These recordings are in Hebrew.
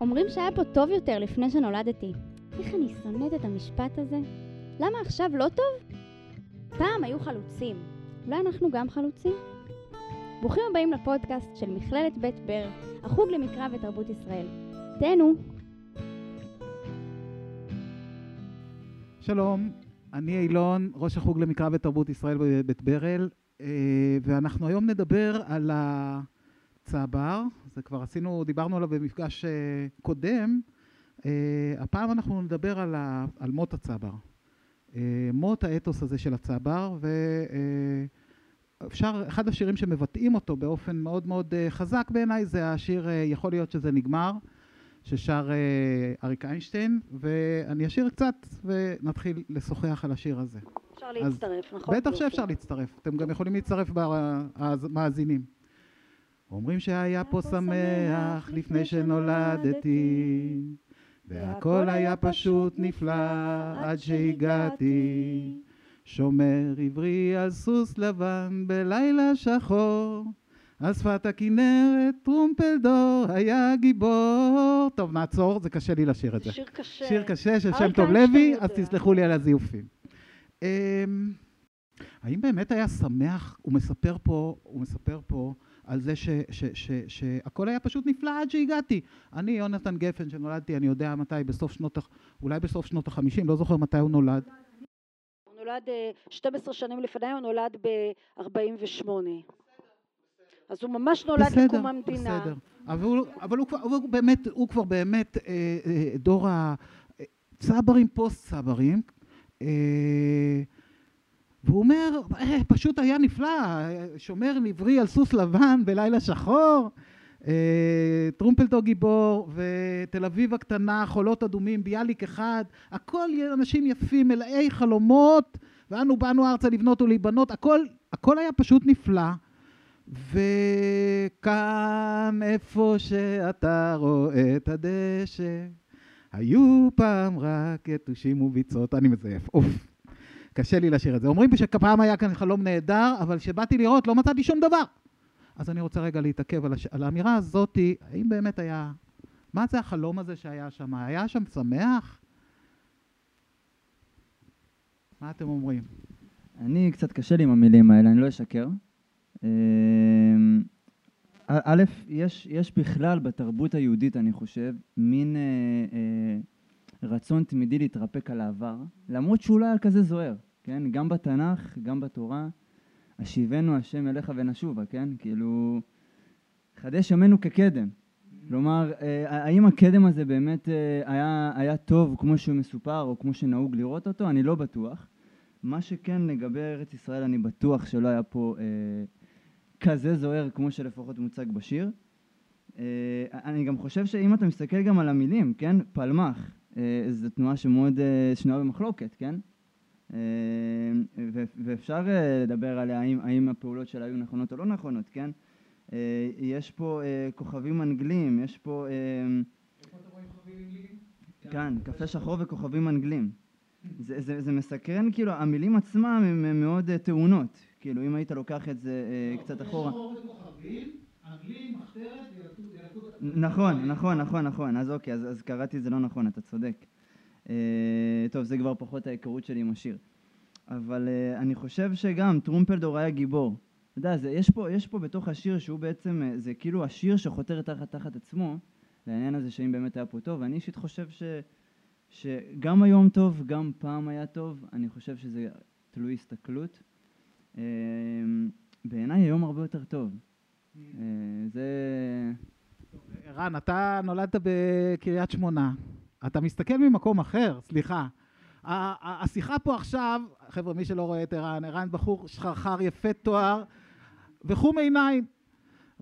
אומרים שהיה פה טוב יותר לפני שנולדתי. איך אני שונאת את המשפט הזה? למה עכשיו לא טוב? פעם היו חלוצים. אולי אנחנו גם חלוצים? ברוכים הבאים לפודקאסט של מכללת בית ברל, החוג למקרא ותרבות ישראל. תהנו. שלום, אני אילון, ראש החוג למקרא ותרבות ישראל בבית ברל, אה, ואנחנו היום נדבר על הצבר, זה כבר עשינו, דיברנו עליו במפגש אה, קודם, אה, הפעם אנחנו נדבר על, ה, על מות הצבר. מות האתוס הזה של הצבר, ואפשר, אחד השירים שמבטאים אותו באופן מאוד מאוד חזק בעיניי זה השיר "יכול להיות שזה נגמר", ששר אריק איינשטיין, ואני אשיר קצת ונתחיל לשוחח על השיר הזה. אפשר להצטרף, נכון? בטח שאפשר להצטרף, אתם גם יכולים להצטרף במאזינים. אומרים שהיה פה שמח לפני שנולדתי, והכל היה פשוט נפלא עד שהגעתי. שומר עברי על סוס לבן בלילה שחור, על שפת הכנרת טרומפלדור היה גיבור. טוב, נעצור, זה קשה לי לשיר את זה. שיר קשה. שיר קשה של שם טוב לוי, אז תסלחו לי על הזיופים. אמ, האם באמת היה שמח, הוא מספר פה, הוא מספר פה על זה שהכל היה פשוט נפלא עד שהגעתי. אני, יונתן גפן, שנולדתי, אני יודע מתי, בסוף שנות, אולי בסוף שנות החמישים, לא זוכר מתי הוא נולד. הוא נולד 12 אה, שנים לפני, הוא נולד ב-48. אז הוא ממש נולד בסדר, לקום המדינה. בסדר, אבל הוא, אבל הוא, כבר, הוא, באמת, הוא כבר באמת אה, אה, דור הצברים, פוסט צברים. אה, והוא אומר, אה, פשוט היה נפלא, שומר נברי על סוס לבן בלילה שחור, אה, טרומפלדור גיבור, ותל אביב הקטנה, חולות אדומים, ביאליק אחד, הכל אנשים יפים, מלאי חלומות, ואנו באנו ארצה לבנות ולהיבנות, הכל, הכל היה פשוט נפלא. וכאן איפה שאתה רואה את הדשא, היו פעם רק יתושים וביצות, אני מזייף, אוף. קשה לי לשיר את זה. אומרים שפעם היה כאן חלום נהדר, אבל כשבאתי לראות לא מצאתי שום דבר. אז אני רוצה רגע להתעכב על, הש... על האמירה הזאתי, האם באמת היה... מה זה החלום הזה שהיה שם? היה שם שמח? מה אתם אומרים? אני, קצת קשה לי עם המילים האלה, אני לא אשקר. אמ, א', יש, יש בכלל בתרבות היהודית, אני חושב, מין אה, אה, רצון תמידי להתרפק על העבר, למרות שהוא לא היה כזה זוהר. כן? גם בתנ"ך, גם בתורה, השיבנו השם אליך ונשובה, כן? כאילו, חדש ימינו כקדם. כלומר, אה, האם הקדם הזה באמת אה, היה, היה טוב כמו שהוא מסופר או כמו שנהוג לראות אותו? אני לא בטוח. מה שכן לגבי ארץ ישראל אני בטוח שלא היה פה אה, כזה זוהר כמו שלפחות מוצג בשיר. אה, אני גם חושב שאם אתה מסתכל גם על המילים, כן? פלמח, אה, זו תנועה שמאוד אה, שנויה במחלוקת, כן? אה, ואפשר אה, לדבר עליה, האם, האם הפעולות שלה היו נכונות או לא נכונות, כן? אה, יש פה כוכבים אנגלים, יש פה... איפה אתה רואה כוכבים אנגלים? כאן, קפה שחור וכוכבים אנגלים. זה, זה, זה מסקרן, כאילו, המילים עצמם הן מאוד טעונות. כאילו, אם היית לוקח את זה לא, קצת אחורה... נכון, נכון, נכון, נכון. אז אוקיי, אז, אז קראתי את זה לא נכון, אתה צודק. אה, טוב, זה כבר פחות ההיכרות שלי עם השיר. אבל uh, אני חושב שגם טרומפלדור היה גיבור. אתה יודע, זה, יש, פה, יש פה בתוך השיר שהוא בעצם, אה, זה כאילו השיר שחותר תחת תחת עצמו, לעניין הזה שאם באמת היה פה טוב, ואני אישית חושב ש, שגם היום טוב, גם פעם היה טוב, אני חושב שזה תלוי הסתכלות. בעיניי היום הרבה יותר טוב. Uh, זה... ערן, אתה נולדת בקריית שמונה. אתה מסתכל ממקום אחר, סליחה. השיחה פה עכשיו, חבר'ה, מי שלא רואה את ערן, ערן בחור שחרחר יפה תואר וחום עיניים.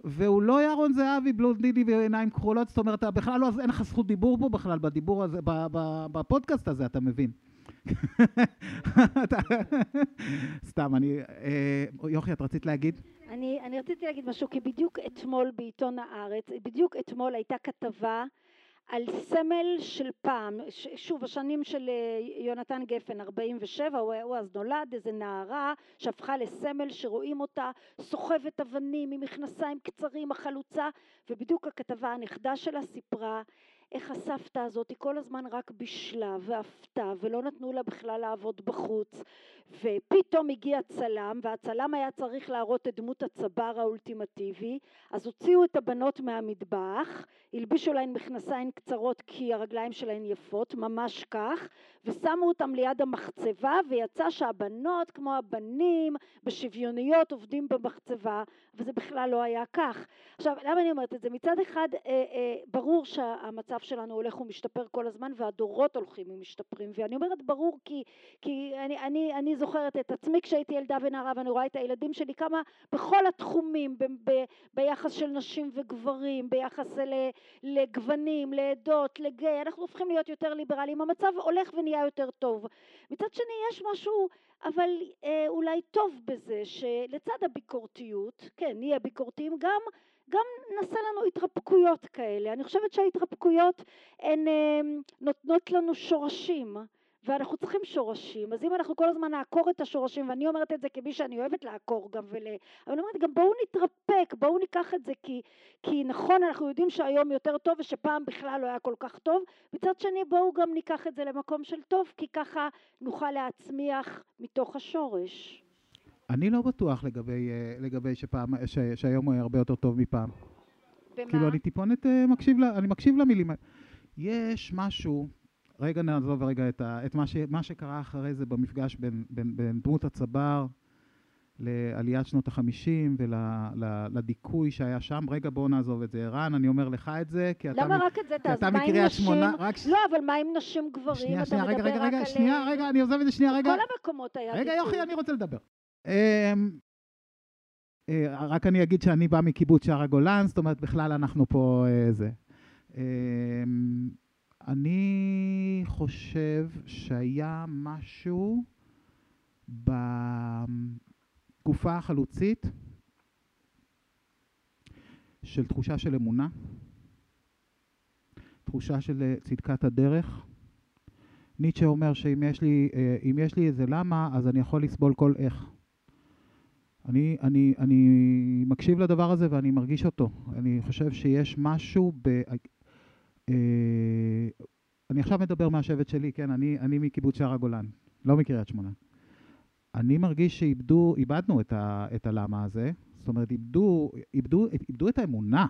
והוא לא ירון זהבי בלונדיני ועיניים כחולות, זאת אומרת, בכלל לא, אין לך זכות דיבור פה בכלל, בדיבור הזה, בפודקאסט הזה, אתה מבין. סתם, אני... אה, יוכי, את רצית להגיד? אני, אני רציתי להגיד משהו, כי בדיוק אתמול בעיתון הארץ, בדיוק אתמול הייתה כתבה על סמל של פעם, שוב השנים של אה, יונתן גפן 47 הוא, הוא אז נולד איזה נערה שהפכה לסמל שרואים אותה סוחבת אבנים עם מכנסיים קצרים החלוצה ובדיוק הכתבה הנכדה שלה סיפרה איך הסבתא הזאת היא כל הזמן רק בישלה ואפתה ולא נתנו לה בכלל לעבוד בחוץ ופתאום הגיע צלם והצלם היה צריך להראות את דמות הצבר האולטימטיבי אז הוציאו את הבנות מהמטבח הלבישו להן מכנסיים קצרות כי הרגליים שלהן יפות ממש כך ושמו אותם ליד המחצבה ויצא שהבנות כמו הבנים בשוויוניות עובדים במחצבה וזה בכלל לא היה כך. עכשיו למה אני אומרת את זה? מצד אחד אה, אה, ברור שהמצב שלנו הולך ומשתפר כל הזמן והדורות הולכים ומשתפרים. ואני אומרת ברור כי, כי אני, אני, אני זוכרת את עצמי כשהייתי ילדה ונערה ואני רואה את הילדים שלי כמה בכל התחומים ב, ב, ביחס של נשים וגברים ביחס ל, לגוונים לעדות לגיי אנחנו הופכים להיות יותר ליברליים המצב הולך ונהיה יותר טוב. מצד שני יש משהו אבל אה, אולי טוב בזה שלצד הביקורתיות כן נהיה ביקורתיים גם גם נעשה לנו התרפקויות כאלה. אני חושבת שההתרפקויות הן אה, נותנות לנו שורשים. ואנחנו צריכים שורשים, אז אם אנחנו כל הזמן נעקור את השורשים, ואני אומרת את זה כמי שאני אוהבת לעקור גם ול... אבל אני אומרת גם בואו נתרפק, בואו ניקח את זה כי, כי נכון אנחנו יודעים שהיום יותר טוב ושפעם בכלל לא היה כל כך טוב, מצד שני בואו גם ניקח את זה למקום של טוב, כי ככה נוכל להצמיח מתוך השורש. אני לא בטוח לגבי, אה, לגבי שפעם, ש, שהיום הוא הרבה יותר טוב מפעם. במה? כאילו אני טיפונת אה, מקשיב, לה, אני מקשיב למילים. יש משהו, רגע נעזוב רגע את, ה, את מה, ש, מה שקרה אחרי זה במפגש בין, בין, בין דמות הצבר לעליית שנות החמישים ולדיכוי שהיה שם. רגע בואו נעזוב את זה. ערן, אני אומר לך את זה, כי אתה, למה מ- רק את זה? כי אתה מקריית? שמונה, רק ש- לא, אבל מה עם נשים גברים? שנייה, שנייה, רגע, רגע, רגע, שנייה, רגע, אני עוזב את זה שנייה, רגע. כל המקומות היה רגע. יוכי, אני רוצה לדבר. אמ, אה, רק אני אגיד שאני בא מקיבוץ שער הגולן, זאת אומרת, בכלל אנחנו פה אה, זה. אמ, אני חושב שהיה משהו בתקופה החלוצית של תחושה של אמונה, תחושה של אה, צדקת הדרך. ניטשה אומר שאם יש לי, יש לי איזה למה, אז אני יכול לסבול כל איך. אני, אני, אני מקשיב לדבר הזה ואני מרגיש אותו. אני חושב שיש משהו ב... אה, אני עכשיו מדבר מהשבט שלי, כן? אני, אני מקיבוץ שער הגולן, לא מקריית שמונה. אני מרגיש שאיבדו, איבדנו את, ה, את הלמה הזה, זאת אומרת, איבדו, איבדו, איבדו את האמונה.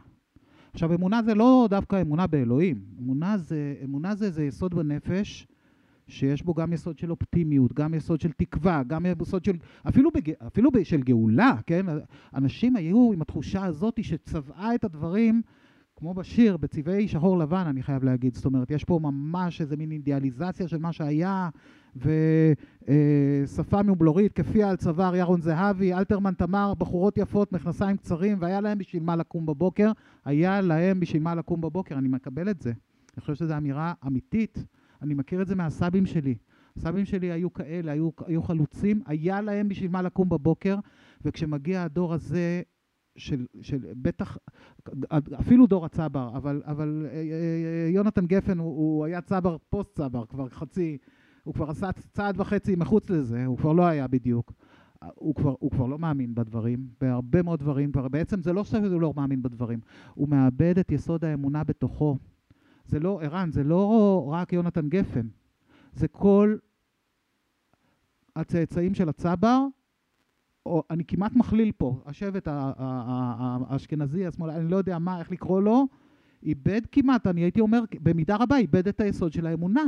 עכשיו, אמונה זה לא דווקא אמונה באלוהים. אמונה זה, אמונה זה, זה יסוד בנפש שיש בו גם יסוד של אופטימיות, גם יסוד של תקווה, גם יסוד של, אפילו, בג, אפילו של גאולה, כן? אנשים היו עם התחושה הזאת שצבעה את הדברים, כמו בשיר, בצבעי שחור לבן, אני חייב להגיד. זאת אומרת, יש פה ממש איזה מין אידיאליזציה של מה שהיה, ושפה מבלורית, כפיה על צוואר ירון זהבי, אלתרמן תמר, בחורות יפות, מכנסיים קצרים, והיה להם בשביל מה לקום בבוקר. היה להם בשביל מה לקום בבוקר, אני מקבל את זה. אני חושב שזו אמירה אמיתית. אני מכיר את זה מהסבים שלי. הסבים שלי היו כאלה, היו, היו חלוצים, היה להם בשביל מה לקום בבוקר, וכשמגיע הדור הזה, של, של בטח, אפילו דור הצבר, אבל, אבל אה, אה, יונתן גפן הוא, הוא היה צבר פוסט צבר, כבר חצי, הוא כבר עשה צעד וחצי מחוץ לזה, הוא כבר לא היה בדיוק. הוא כבר, הוא כבר לא מאמין בדברים, בהרבה מאוד דברים, כבר, בעצם זה לא שהוא לא מאמין בדברים, הוא מאבד את יסוד האמונה בתוכו. זה לא, ערן, זה לא רק יונתן גפן, זה כל הצאצאים של הצבר, או אני כמעט מכליל פה, השבט האשכנזי, השמאל, אני לא יודע מה, איך לקרוא לו, איבד כמעט, אני הייתי אומר, במידה רבה איבד את היסוד של האמונה.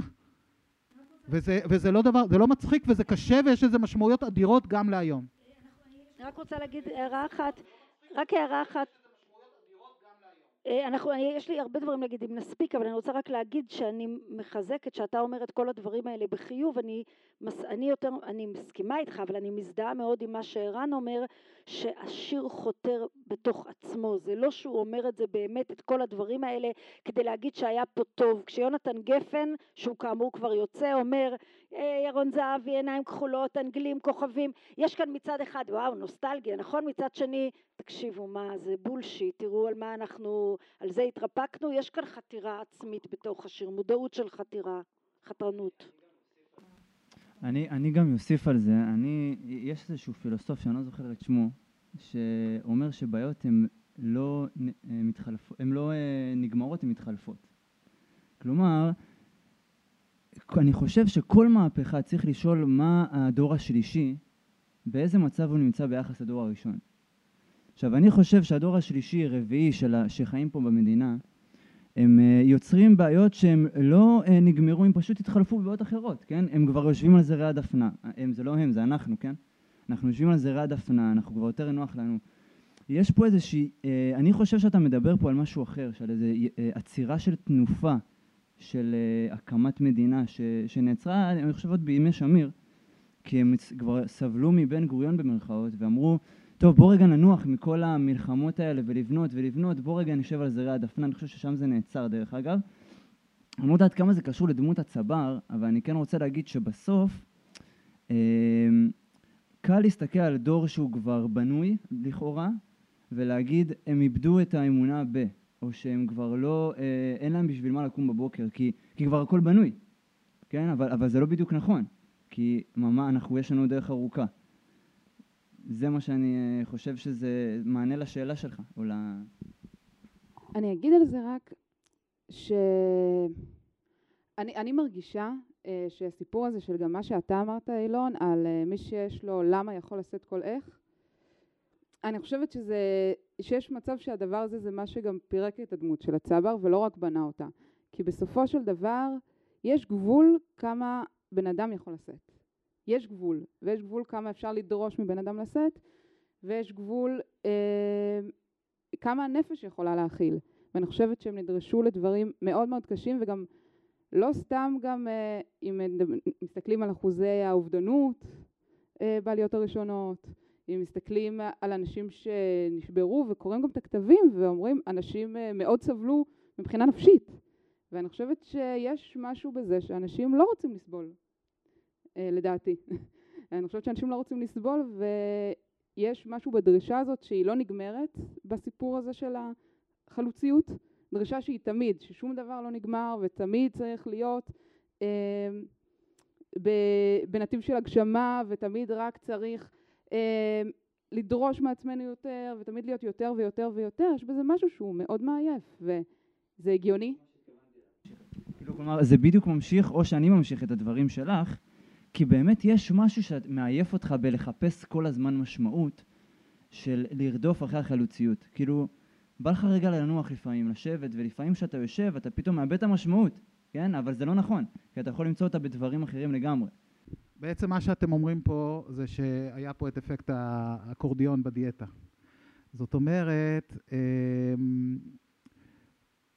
וזה, וזה לא דבר, זה לא מצחיק וזה קשה ויש לזה משמעויות אדירות גם להיום. אני רק רוצה להגיד הערה אחת, רק הערה אחת. אה, אנחנו, אני, יש לי הרבה דברים להגיד אם נספיק, אבל אני רוצה רק להגיד שאני מחזקת שאתה אומר את כל הדברים האלה בחיוב, אני, מס, אני יותר, אני מסכימה איתך, אבל אני מזדהה מאוד עם מה שערן אומר, שהשיר חותר בתוך עצמו, זה לא שהוא אומר את זה באמת, את כל הדברים האלה, כדי להגיד שהיה פה טוב. כשיונתן גפן, שהוא כאמור כבר יוצא, אומר, "אה, ירון זהבי, עיניים כחולות, אנגלים, כוכבים, יש כאן מצד אחד, וואו, נוסטלגיה, נכון? מצד שני, תקשיבו, מה, זה בולשיט, תראו על מה אנחנו, על זה התרפקנו, יש כאן חתירה עצמית בתוך השיר, מודעות של חתירה, חתרנות. אני, אני גם אוסיף על זה, אני, יש איזשהו פילוסוף שאני לא זוכר את שמו, שאומר שבעיות הן לא, אה, מתחלפ, הן לא אה, נגמרות, הן מתחלפות. כלומר, אני חושב שכל מהפכה צריך לשאול מה הדור השלישי, באיזה מצב הוא נמצא ביחס לדור הראשון. עכשיו, אני חושב שהדור השלישי, רביעי, של ה... שחיים פה במדינה, הם אה, יוצרים בעיות שהם לא אה, נגמרו, הם פשוט התחלפו בבעיות אחרות, כן? הם כבר יושבים על זרי הדפנה. הם, זה לא הם, זה אנחנו, כן? אנחנו יושבים על זרי הדפנה, אנחנו כבר יותר נוח לנו. יש פה איזושהי, אה, אני חושב שאתה מדבר פה על משהו אחר, של איזו עצירה של תנופה, של הקמת מדינה, ש, שנעצרה, אני חושב עוד בימי שמיר, כי הם כבר סבלו מבן גוריון במרכאות, ואמרו, טוב, בוא רגע ננוח מכל המלחמות האלה ולבנות ולבנות, בוא רגע נשב על זרי הדפנה, אני חושב ששם זה נעצר דרך אגב. אני לא יודעת כמה זה קשור לדמות הצבר, אבל אני כן רוצה להגיד שבסוף אה, קל להסתכל על דור שהוא כבר בנוי לכאורה, ולהגיד הם איבדו את האמונה ב, או שהם כבר לא, אה, אין להם בשביל מה לקום בבוקר, כי, כי כבר הכל בנוי, כן? אבל, אבל זה לא בדיוק נכון, כי ממש אנחנו, יש לנו דרך ארוכה. זה מה שאני אה, חושב שזה מענה לשאלה שלך, או ל... אני אגיד על זה רק שאני אני מרגישה אה, שהסיפור הזה של גם מה שאתה אמרת, אילון, על אה, מי שיש לו למה יכול לשאת כל איך, אני חושבת שזה, שיש מצב שהדבר הזה זה מה שגם פירק את הדמות של הצבר ולא רק בנה אותה. כי בסופו של דבר יש גבול כמה בן אדם יכול לשאת. יש גבול, ויש גבול כמה אפשר לדרוש מבן אדם לשאת, ויש גבול אה, כמה הנפש יכולה להכיל. ואני חושבת שהם נדרשו לדברים מאוד מאוד קשים, וגם לא סתם גם אה, אם מסתכלים על אחוזי האובדנות אה, בעליות הראשונות, אם מסתכלים על אנשים שנשברו וקוראים גם את הכתבים ואומרים אנשים אה, מאוד סבלו מבחינה נפשית ואני חושבת שיש משהו בזה שאנשים לא רוצים לסבול לדעתי. אני חושבת שאנשים לא רוצים לסבול ויש משהו בדרישה הזאת שהיא לא נגמרת בסיפור הזה של החלוציות, דרישה שהיא תמיד, ששום דבר לא נגמר ותמיד צריך להיות אה, בנתיב של הגשמה ותמיד רק צריך אה, לדרוש מעצמנו יותר ותמיד להיות יותר ויותר ויותר, יש בזה משהו שהוא מאוד מעייף וזה הגיוני. כלומר, זה בדיוק ממשיך, או שאני ממשיך את הדברים שלך, כי באמת יש משהו שמעייף אותך בלחפש כל הזמן משמעות של לרדוף אחרי החלוציות. כאילו, בא לך רגע לנוח לפעמים, לשבת, ולפעמים כשאתה יושב אתה פתאום מאבד את המשמעות, כן? אבל זה לא נכון, כי אתה יכול למצוא אותה בדברים אחרים לגמרי. בעצם מה שאתם אומרים פה זה שהיה פה את אפקט האקורדיון בדיאטה. זאת אומרת, אמ,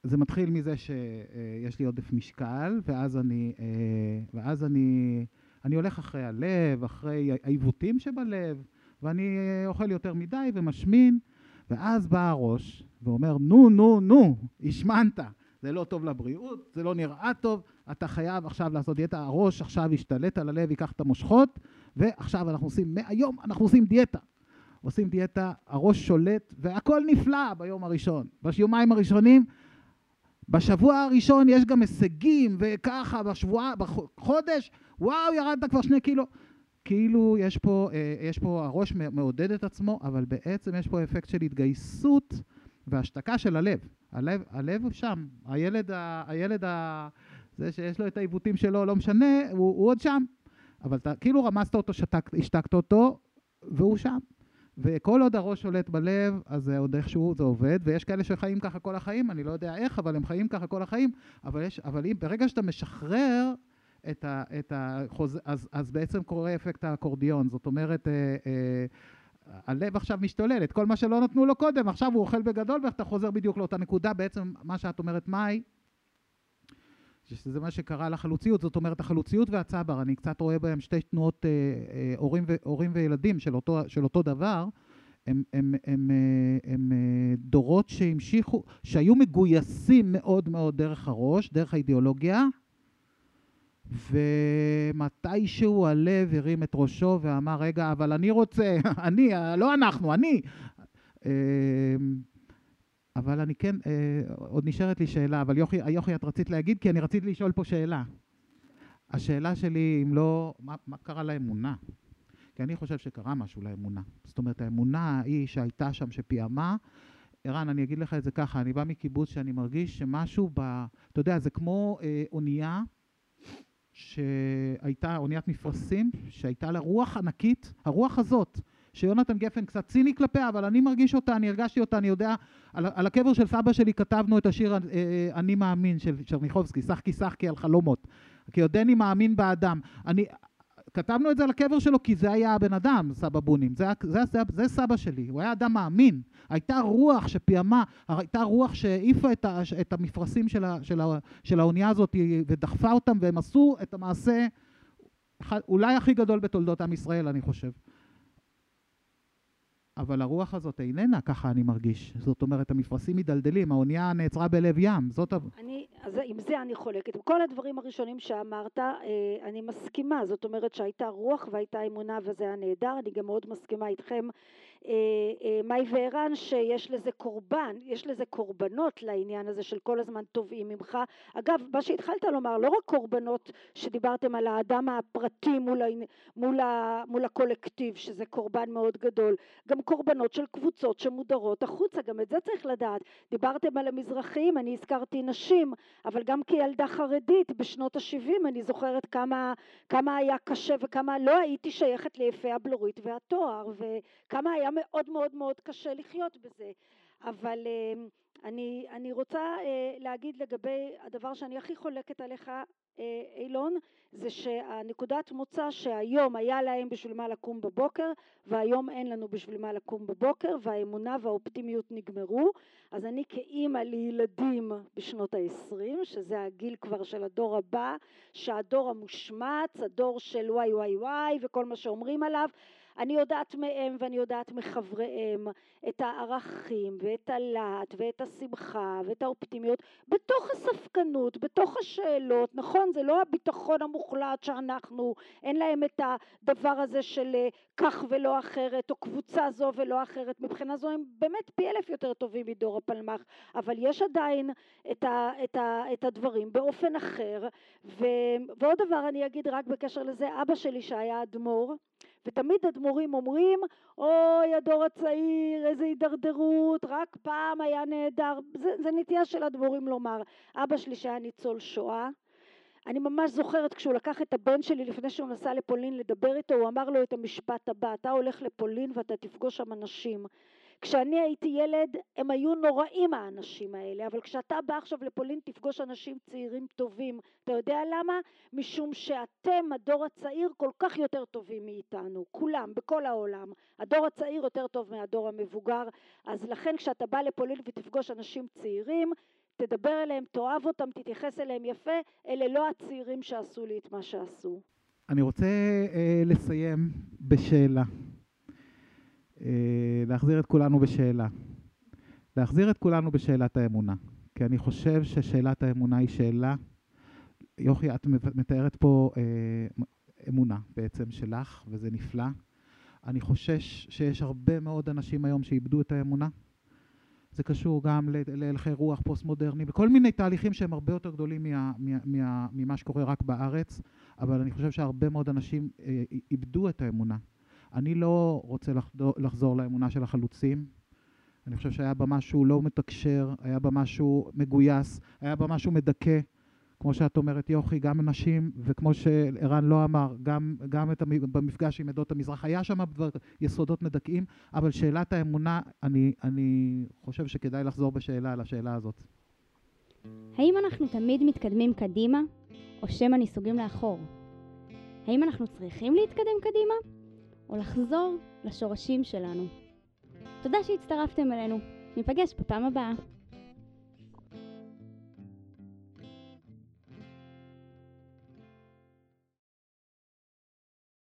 זה מתחיל מזה שיש לי עודף משקל, ואז אני, אה, ואז אני אני הולך אחרי הלב, אחרי העיוותים שבלב, ואני אוכל יותר מדי ומשמין, ואז בא הראש ואומר, נו, נו, נו, השמנת, זה לא טוב לבריאות, זה לא נראה טוב, אתה חייב עכשיו לעשות דיאטה, הראש עכשיו ישתלט על הלב, ייקח את המושכות, ועכשיו אנחנו עושים, מהיום אנחנו עושים דיאטה. עושים דיאטה, הראש שולט, והכל נפלא ביום הראשון. ביומיים הראשונים, בשבוע הראשון יש גם הישגים, וככה, בשבוע, בחודש, וואו, ירדת כבר שני קילו. כאילו יש פה, אה, יש פה, הראש מעודד את עצמו, אבל בעצם יש פה אפקט של התגייסות והשתקה של הלב. הלב, הלב שם, הילד, ה, הילד ה, זה שיש לו את העיוותים שלו, לא משנה, הוא, הוא עוד שם. אבל אתה כאילו רמזת אותו, שתק, השתקת אותו, והוא שם. וכל עוד הראש שולט בלב, אז זה עוד איכשהו זה עובד, ויש כאלה שחיים ככה כל החיים, אני לא יודע איך, אבל הם חיים ככה כל החיים, אבל, יש, אבל אם, ברגע שאתה משחרר את, ה, את החוז... אז, אז בעצם קורה אפקט האקורדיון, זאת אומרת, אה, אה, הלב עכשיו משתולל, את כל מה שלא נתנו לו קודם, עכשיו הוא אוכל בגדול ואתה חוזר בדיוק לאותה נקודה, בעצם מה שאת אומרת, מאי, שזה מה שקרה לחלוציות, זאת אומרת החלוציות והצבר, אני קצת רואה בהם שתי תנועות אה, אה, הורים, ו, הורים וילדים של אותו, של אותו דבר, הם, הם, הם, הם, אה, הם אה, דורות שהמשיכו, שהיו מגויסים מאוד מאוד דרך הראש, דרך האידיאולוגיה, ומתישהו הלב הרים את ראשו ואמר, רגע, אבל אני רוצה, אני, לא אנחנו, אני. אבל אני כן, אה, עוד נשארת לי שאלה, אבל יוכי, יוכי, את רצית להגיד? כי אני רציתי לשאול פה שאלה. השאלה שלי, אם לא, מה, מה קרה לאמונה? כי אני חושב שקרה משהו לאמונה. זאת אומרת, האמונה היא שהייתה שם, שפיעמה, ערן, אני אגיד לך את זה ככה, אני בא מקיבוץ שאני מרגיש שמשהו ב... אתה יודע, זה כמו אה, אונייה שהייתה, אוניית מפרשים, שהייתה לה רוח ענקית, הרוח הזאת, שיונתן גפן קצת ציני כלפיה, אבל אני מרגיש אותה, אני הרגשתי אותה, אני יודע, על, על הקבר של סבא שלי כתבנו את השיר אה, אה, אני מאמין של צ'רניחובסקי, שחקי שחקי על חלומות, כי עודני מאמין באדם. אני, כתבנו את זה על הקבר שלו כי זה היה הבן אדם, סבא בונים, זה, זה, זה, זה סבא שלי, הוא היה אדם מאמין. הייתה רוח שפיעמה, הייתה רוח שהעיפה את, ה, את המפרשים של, ה, של, ה, של האונייה הזאת ודחפה אותם, והם עשו את המעשה אולי הכי גדול בתולדות עם ישראל, אני חושב. אבל הרוח הזאת איננה, ככה אני מרגיש. זאת אומרת, המפרשים מדלדלים, האונייה נעצרה בלב ים. זאת... אני, אז עם זה אני חולקת. עם כל הדברים הראשונים שאמרת, אה, אני מסכימה. זאת אומרת שהייתה רוח והייתה אמונה וזה היה נהדר. אני גם מאוד מסכימה איתכם אה, אה, מאי וערן שיש לזה קורבן, יש לזה קורבנות לעניין הזה של כל הזמן תובעים ממך. אגב, מה שהתחלת לומר, לא רק קורבנות שדיברתם על האדם הפרטי מול, מול, מול הקולקטיב, שזה קורבן מאוד גדול, גם קורבנות של קבוצות שמודרות החוצה, גם את זה צריך לדעת. דיברתם על המזרחים, אני הזכרתי נשים, אבל גם כילדה חרדית בשנות ה-70 אני זוכרת כמה, כמה היה קשה וכמה לא הייתי שייכת ליפי הבלורית והתואר, וכמה היה מאוד מאוד מאוד קשה לחיות בזה. אבל אה, אני, אני רוצה אה, להגיד לגבי הדבר שאני הכי חולקת עליך אילון זה שהנקודת מוצא שהיום היה להם בשביל מה לקום בבוקר והיום אין לנו בשביל מה לקום בבוקר והאמונה והאופטימיות נגמרו. אז אני כאימא לילדים בשנות ה-20 שזה הגיל כבר של הדור הבא שהדור המושמץ הדור של וואי וואי וואי וכל מה שאומרים עליו אני יודעת מהם ואני יודעת מחבריהם את הערכים ואת הלהט ואת השמחה ואת האופטימיות בתוך הספקנות, בתוך השאלות, נכון? זה לא הביטחון המוחלט שאנחנו, אין להם את הדבר הזה של אה, כך ולא אחרת או קבוצה זו ולא אחרת, מבחינה זו הם באמת פי אלף יותר טובים מדור הפלמ"ח, אבל יש עדיין את, ה, את, ה, את הדברים באופן אחר ו, ועוד דבר אני אגיד רק בקשר לזה, אבא שלי שהיה אדמו"ר ותמיד אדמו"רים אומרים, אוי הדור הצעיר, איזה הידרדרות, רק פעם היה נהדר, זה, זה נטייה של אדמו"רים לומר. אבא שלי שהיה ניצול שואה, אני ממש זוכרת כשהוא לקח את הבן שלי לפני שהוא נסע לפולין לדבר איתו, הוא אמר לו את המשפט הבא, אתה הולך לפולין ואתה תפגוש שם אנשים כשאני הייתי ילד הם היו נוראים האנשים האלה, אבל כשאתה בא עכשיו לפולין תפגוש אנשים צעירים טובים. אתה יודע למה? משום שאתם, הדור הצעיר, כל כך יותר טובים מאיתנו, כולם, בכל העולם. הדור הצעיר יותר טוב מהדור המבוגר, אז לכן כשאתה בא לפולין ותפגוש אנשים צעירים, תדבר אליהם, תאהב אותם, תתייחס אליהם יפה, אלה לא הצעירים שעשו לי את מה שעשו. אני רוצה אה, לסיים בשאלה. אה, להחזיר את כולנו בשאלה. להחזיר את כולנו בשאלת האמונה. כי אני חושב ששאלת האמונה היא שאלה, יוכי, את מתארת פה אה, אמונה בעצם שלך, וזה נפלא. אני חושש שיש הרבה מאוד אנשים היום שאיבדו את האמונה. זה קשור גם להלכי רוח פוסט-מודרני וכל מיני תהליכים שהם הרבה יותר גדולים מה, מה, מה, ממה שקורה רק בארץ, אבל אני חושב שהרבה מאוד אנשים אה, איבדו את האמונה. אני לא רוצה לחזור, לחזור לאמונה של החלוצים. אני חושב שהיה בה משהו לא מתקשר, היה בה משהו מגויס, היה בה משהו מדכא. כמו שאת אומרת, יוכי, גם נשים, וכמו שערן לא אמר, גם, גם את המ... במפגש עם עדות המזרח, היה שם יסודות מדכאים, אבל שאלת האמונה, אני, אני חושב שכדאי לחזור בשאלה על השאלה הזאת. האם אנחנו תמיד מתקדמים קדימה, או שמא נסוגים לאחור? האם אנחנו צריכים להתקדם קדימה, או לחזור לשורשים שלנו. תודה שהצטרפתם אלינו. ניפגש בפעם הבאה.